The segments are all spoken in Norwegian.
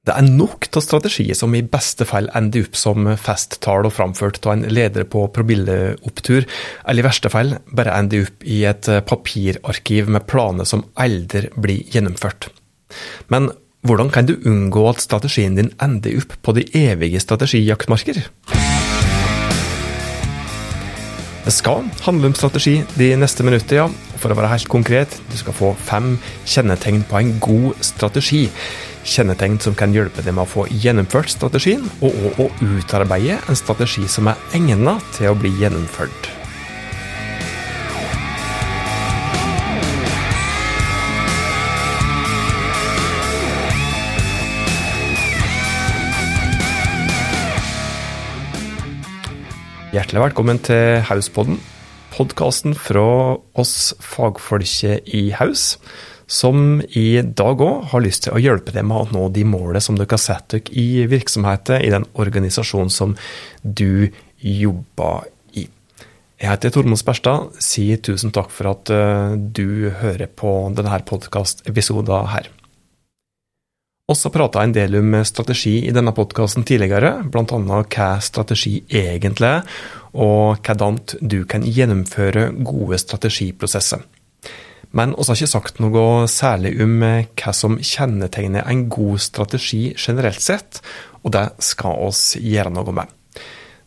Det er nok av strategier som i beste fall ender opp som festtall og framført av en leder på promilleopptur, eller i verste fall bare ender opp i et papirarkiv med planer som aldri blir gjennomført. Men hvordan kan du unngå at strategien din ender opp på de evige strategijaktmarker? Det skal handle om strategi de neste minutter, ja. For å være helt konkret, du skal få fem kjennetegn på en god strategi kjennetegn som kan hjelpe deg med å få gjennomført strategien, og å utarbeide en strategi som er egnet til å bli gjennomført. Hjertelig velkommen til Hauspodden, podkasten fra oss fagfolket i Haus som i dag òg har lyst til å hjelpe deg med å nå de målene som dere har satt dere i virksomheten, i den organisasjonen som du jobber i. Jeg heter Tormod Sperstad, sier tusen takk for at eh, du hører på denne podkastepisoden her. Også prata en del om strategi i denne podkasten tidligere, bl.a. hva strategi egentlig er, og hvordan du kan gjennomføre gode strategiprosesser. Men vi har ikke sagt noe særlig om eh, hva som kjennetegner en god strategi generelt sett, og det skal oss gjøre noe med.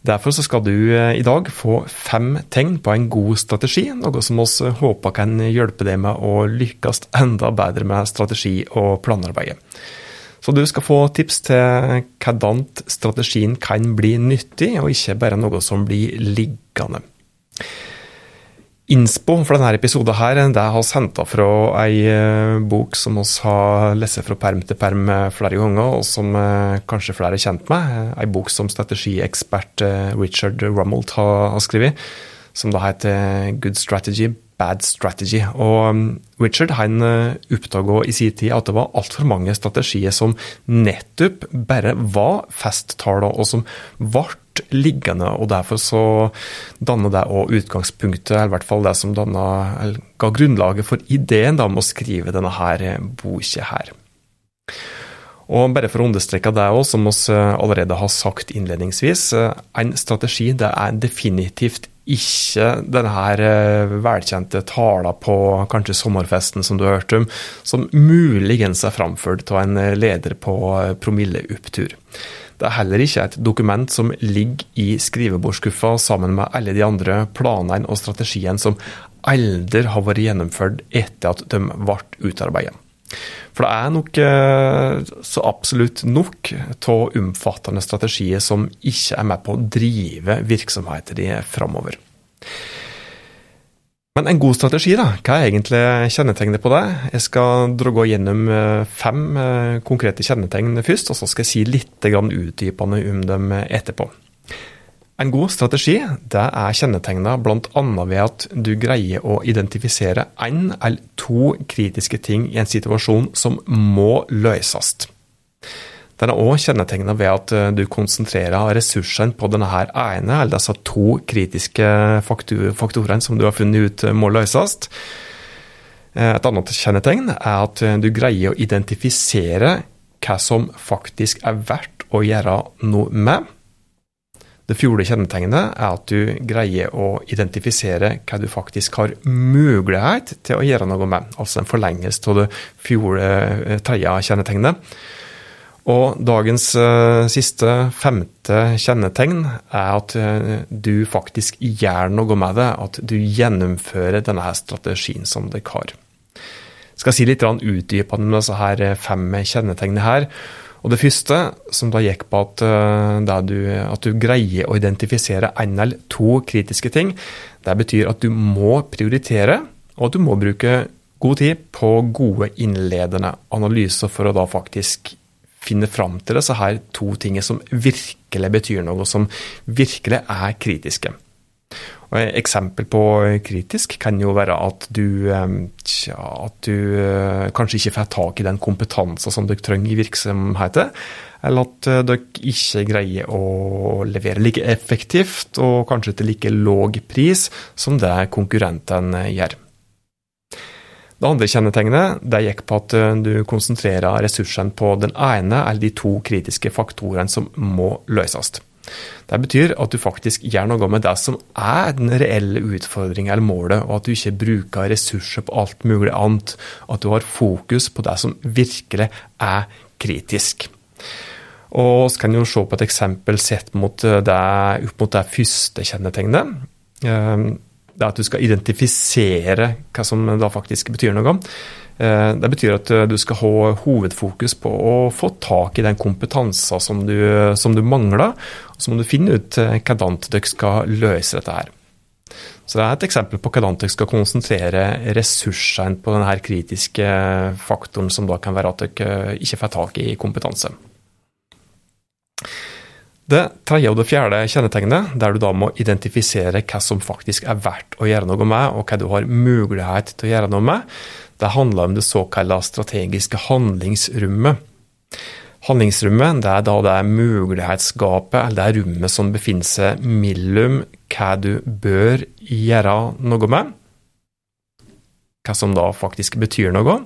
Derfor skal du eh, i dag få fem tegn på en god strategi, noe som vi håper kan hjelpe deg med å lykkes enda bedre med strategi og planarbeidet. Så du skal få tips til hvordan strategien kan bli nyttig, og ikke bare noe som blir liggende. Innspo for denne episoden her, det har vi henta fra ei eh, bok som vi har lest fra perm til perm eh, flere ganger, og som eh, kanskje flere er kjent med. Ei bok som strategiekspert Richard Rummelt har skrevet, som da heter Good Strategy, Bad Strategy. Og mm, Richard han oppdaga i sin tid at det var altfor mange strategier som nettopp bare var festtaler, og som ble liggende. og Derfor så danner det òg utgangspunktet, eller i hvert fall det som dannet, ga grunnlaget for ideen da, om å skrive denne her boka her. Og bare for å understreke det òg, som vi allerede har sagt innledningsvis, en strategi det er definitivt ikke denne her velkjente tala på kanskje sommerfesten som du hørte om, som muligens er framført av en leder på promilleopptur. Det er heller ikke et dokument som ligger i skrivebordskuffa sammen med alle de andre planene og strategiene som aldri har vært gjennomført etter at de ble utarbeidet. For det er nok eh, så absolutt nok av omfattende strategier som ikke er med på å drive virksomheten din framover. Men en god strategi, da? Hva er egentlig kjennetegnet på det? Jeg skal gå gjennom eh, fem eh, konkrete kjennetegn først, og så skal jeg si litt utdypende om dem etterpå. En god strategi det er kjennetegna bl.a. ved at du greier å identifisere én eller to kritiske ting i en situasjon som må løses. Den er òg kjennetegna ved at eh, du konsentrerer ressursene på denne her ene eller disse to kritiske faktorene som du har funnet ut må løses. Eh, et annet kjennetegn er at eh, du greier å identifisere hva som faktisk er verdt å gjøre noe med. Det fjorde kjennetegnet er at du greier å identifisere hva du faktisk har mulighet til å gjøre noe med, altså en forlengelse av det fjorde tredje kjennetegnet. Og dagens uh, siste, femte kjennetegn er at uh, du faktisk gjør noe med det. At du gjennomfører denne strategien som dere har. Jeg skal si litt utdypende om disse her eh, fem kjennetegnene her. Og Det første, som da gikk på at, uh, du, at du greier å identifisere én eller to kritiske ting, det betyr at du må prioritere, og at du må bruke god tid på gode innledende analyser for å da faktisk finne fram til disse her to tingene som virkelig betyr noe, som virkelig er kritiske. Eksempel på kritisk kan jo være at du, tja, at du eh, kanskje ikke får tak i den kompetansen som dere trenger i virksomheten, eller at eh, dere ikke greier å levere like effektivt og kanskje til like låg pris som det konkurrenten gjør. Det andre kjennetegnet det gikk på at du konsentrerer ressursene på den ene eller de to kritiske faktorene som må løses. Det betyr at du faktisk gjør noe med det som er den reelle utfordringen eller målet, og at du ikke bruker ressurser på alt mulig annet. At du har fokus på det som virkelig er kritisk. Og så kan du se på et eksempel sett mot det, opp mot det første kjennetegnet. Eh, det er at du skal identifisere hva som da faktisk betyr noe. Eh, det betyr at du skal ha hovedfokus på å få tak i den kompetansen som du, som du mangler. Og så må du finne ut eh, hvordan dere skal løse dette her. Så det er et eksempel på hvordan dere skal konsentrere ressursene på denne kritiske faktoren, som da kan være at dere ikke får tak i kompetanse. Det tredje og det fjerde kjennetegnet, der du da må identifisere hva som faktisk er verdt å gjøre noe med, og hva du har mulighet til å gjøre noe med, det handler om det såkalte strategiske handlingsrommet. Handlingsrommet det er da det mulighetsgapet, eller det rommet som befinner seg mellom hva du bør gjøre noe med, hva som da faktisk betyr noe,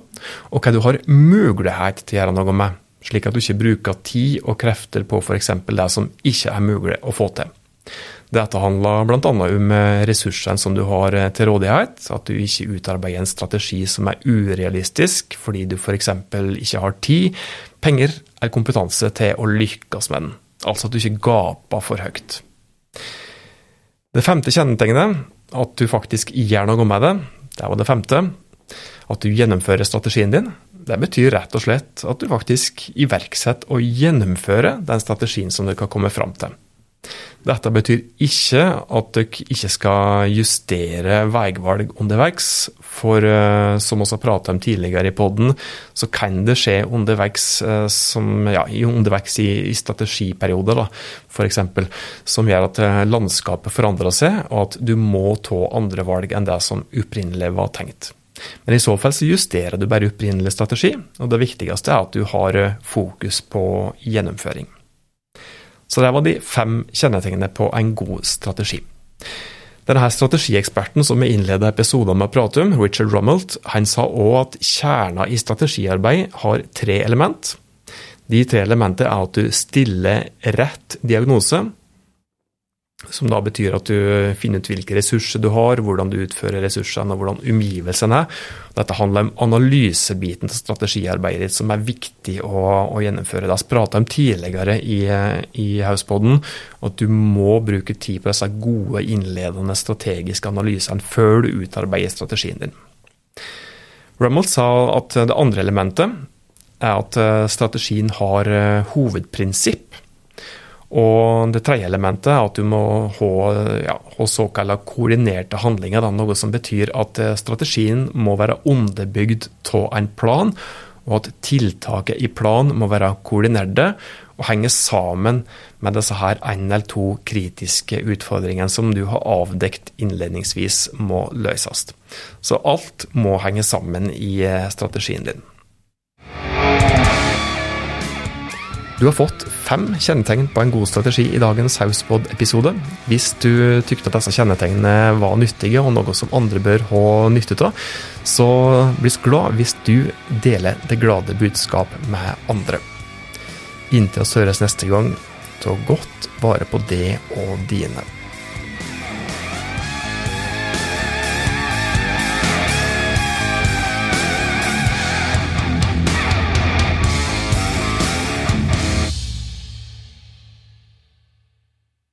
og hva du har mulighet til å gjøre noe med slik at du ikke bruker tid og krefter på f.eks. det som ikke er mulig å få til. Dette handler bl.a. om eh, ressursene som du har eh, til rådighet, at du ikke utarbeider en strategi som er urealistisk fordi du f.eks. ikke har tid, penger eller kompetanse til å lykkes med den. Altså at du ikke gaper for høyt. Det femte kjennetegnet, at du faktisk gjør noe med det, det var det femte. At du gjennomfører strategien din, det betyr rett og slett at du faktisk iverksetter og gjennomfører den strategien som du kan komme fram til. Dette betyr ikke at dere ikke skal justere veivalg underveis, for eh, som vi har pratet om tidligere i poden, så kan det skje underveis, eh, som, ja, underveis i, i strategiperioder, f.eks., som gjør at eh, landskapet forandrer seg, og at du må ta andre valg enn det som opprinnelig var tenkt. Men i så fall så justerer du bare opprinnelig strategi, og det viktigste er at du har eh, fokus på gjennomføring. Så det var de fem kjennetegnene på en god strategi. Denne strategieksperten som vi innleda episoden med å prate om, Richard Rummelt, han sa òg at kjerna i strategiarbeid har tre element. De tre elementene er at du stiller rett diagnose, som da betyr at du finner ut hvilke ressurser du har, hvordan du utfører ressursene og hvordan omgivelsene er. Dette handler om analysebiten til strategiarbeidet ditt, som er viktig å, å gjennomføre. Det har prata om tidligere i, i Hauspodden, at du må bruke tid på disse gode, innledende strategiske analysene før du utarbeider strategien din. Rummel sa at det andre elementet er at strategien har hovedprinsipp og det tredje elementet er at du må ha, ja, ha såkalte koordinerte handlinger. Da, noe som betyr at eh, strategien må være underbygd av en plan, og at tiltaket i planen må være koordinerte og henge sammen med disse her en eller to kritiske utfordringene som du har avdekt innledningsvis må løses. Så alt må henge sammen i eh, strategien din. Du har fått fem kjennetegn på en god strategi i dagens Hauspod-episode. Hvis du tykte at disse kjennetegnene var nyttige og noe som andre bør ha nytte av, så blir vi glad hvis du deler det glade budskap med andre. Inntil oss høres neste gang, ta godt vare på det og dine.